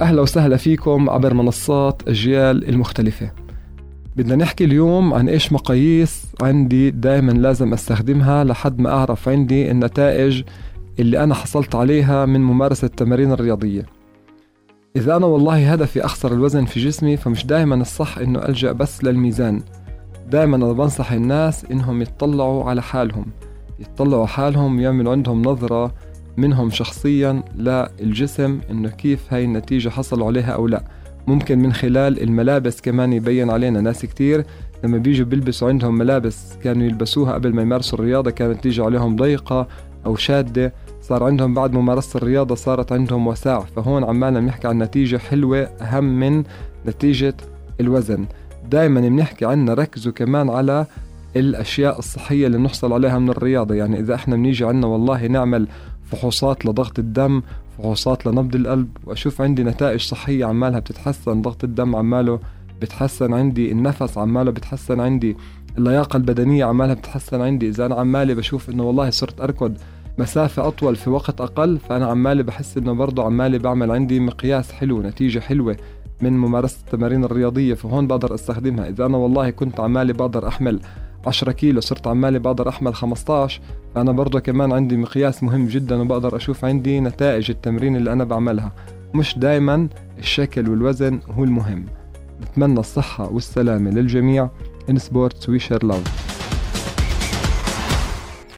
أهلا وسهلا فيكم عبر منصات أجيال المختلفة. بدنا نحكي اليوم عن إيش مقاييس عندي دائما لازم أستخدمها لحد ما أعرف عندي النتائج اللي أنا حصلت عليها من ممارسة التمارين الرياضية. إذا أنا والله هدفي أخسر الوزن في جسمي فمش دائما الصح إنه ألجأ بس للميزان. دائما أنا بنصح الناس إنهم يتطلعوا على حالهم. يتطلعوا حالهم ويعملوا عندهم نظرة منهم شخصيا للجسم إنه كيف هاي النتيجة حصلوا عليها أو لا. ممكن من خلال الملابس كمان يبين علينا ناس كتير لما بيجوا بيلبسوا عندهم ملابس كانوا يلبسوها قبل ما يمارسوا الرياضة كانت تيجي عليهم ضيقة أو شادة. صار عندهم بعد ممارسة الرياضة صارت عندهم وساع. فهون عمالنا بنحكي عن نتيجة حلوة أهم من نتيجة الوزن. دائما بنحكي عنا ركزوا كمان على الأشياء الصحية اللي نحصل عليها من الرياضة. يعني إذا إحنا بنيجي عنا والله نعمل فحوصات لضغط الدم فحوصات لنبض القلب. وأشوف عندي نتائج صحية عمالها بتتحسن. ضغط الدم عماله بتحسن عندي النفس عماله بتحسن عندي اللياقة البدنية عمالها بتحسن عندي. إذا أنا عمالي بشوف إنه والله صرت أركض مسافة أطول في وقت أقل فأنا عمالي بحس إنه برضه عمالي بعمل عندي مقياس حلو نتيجة حلوة من ممارسة التمارين الرياضية. فهون بقدر أستخدمها. إذا أنا والله كنت عمالي بقدر أحمل 10 كيلو صرت عمالي بقدر أحمل 15 فانا برضه كمان عندي مقياس مهم جدا وبقدر أشوف عندي نتائج التمرين اللي أنا بعملها. مش دايما الشكل والوزن هو المهم. نتمنى الصحة والسلامة للجميع. In sports we share love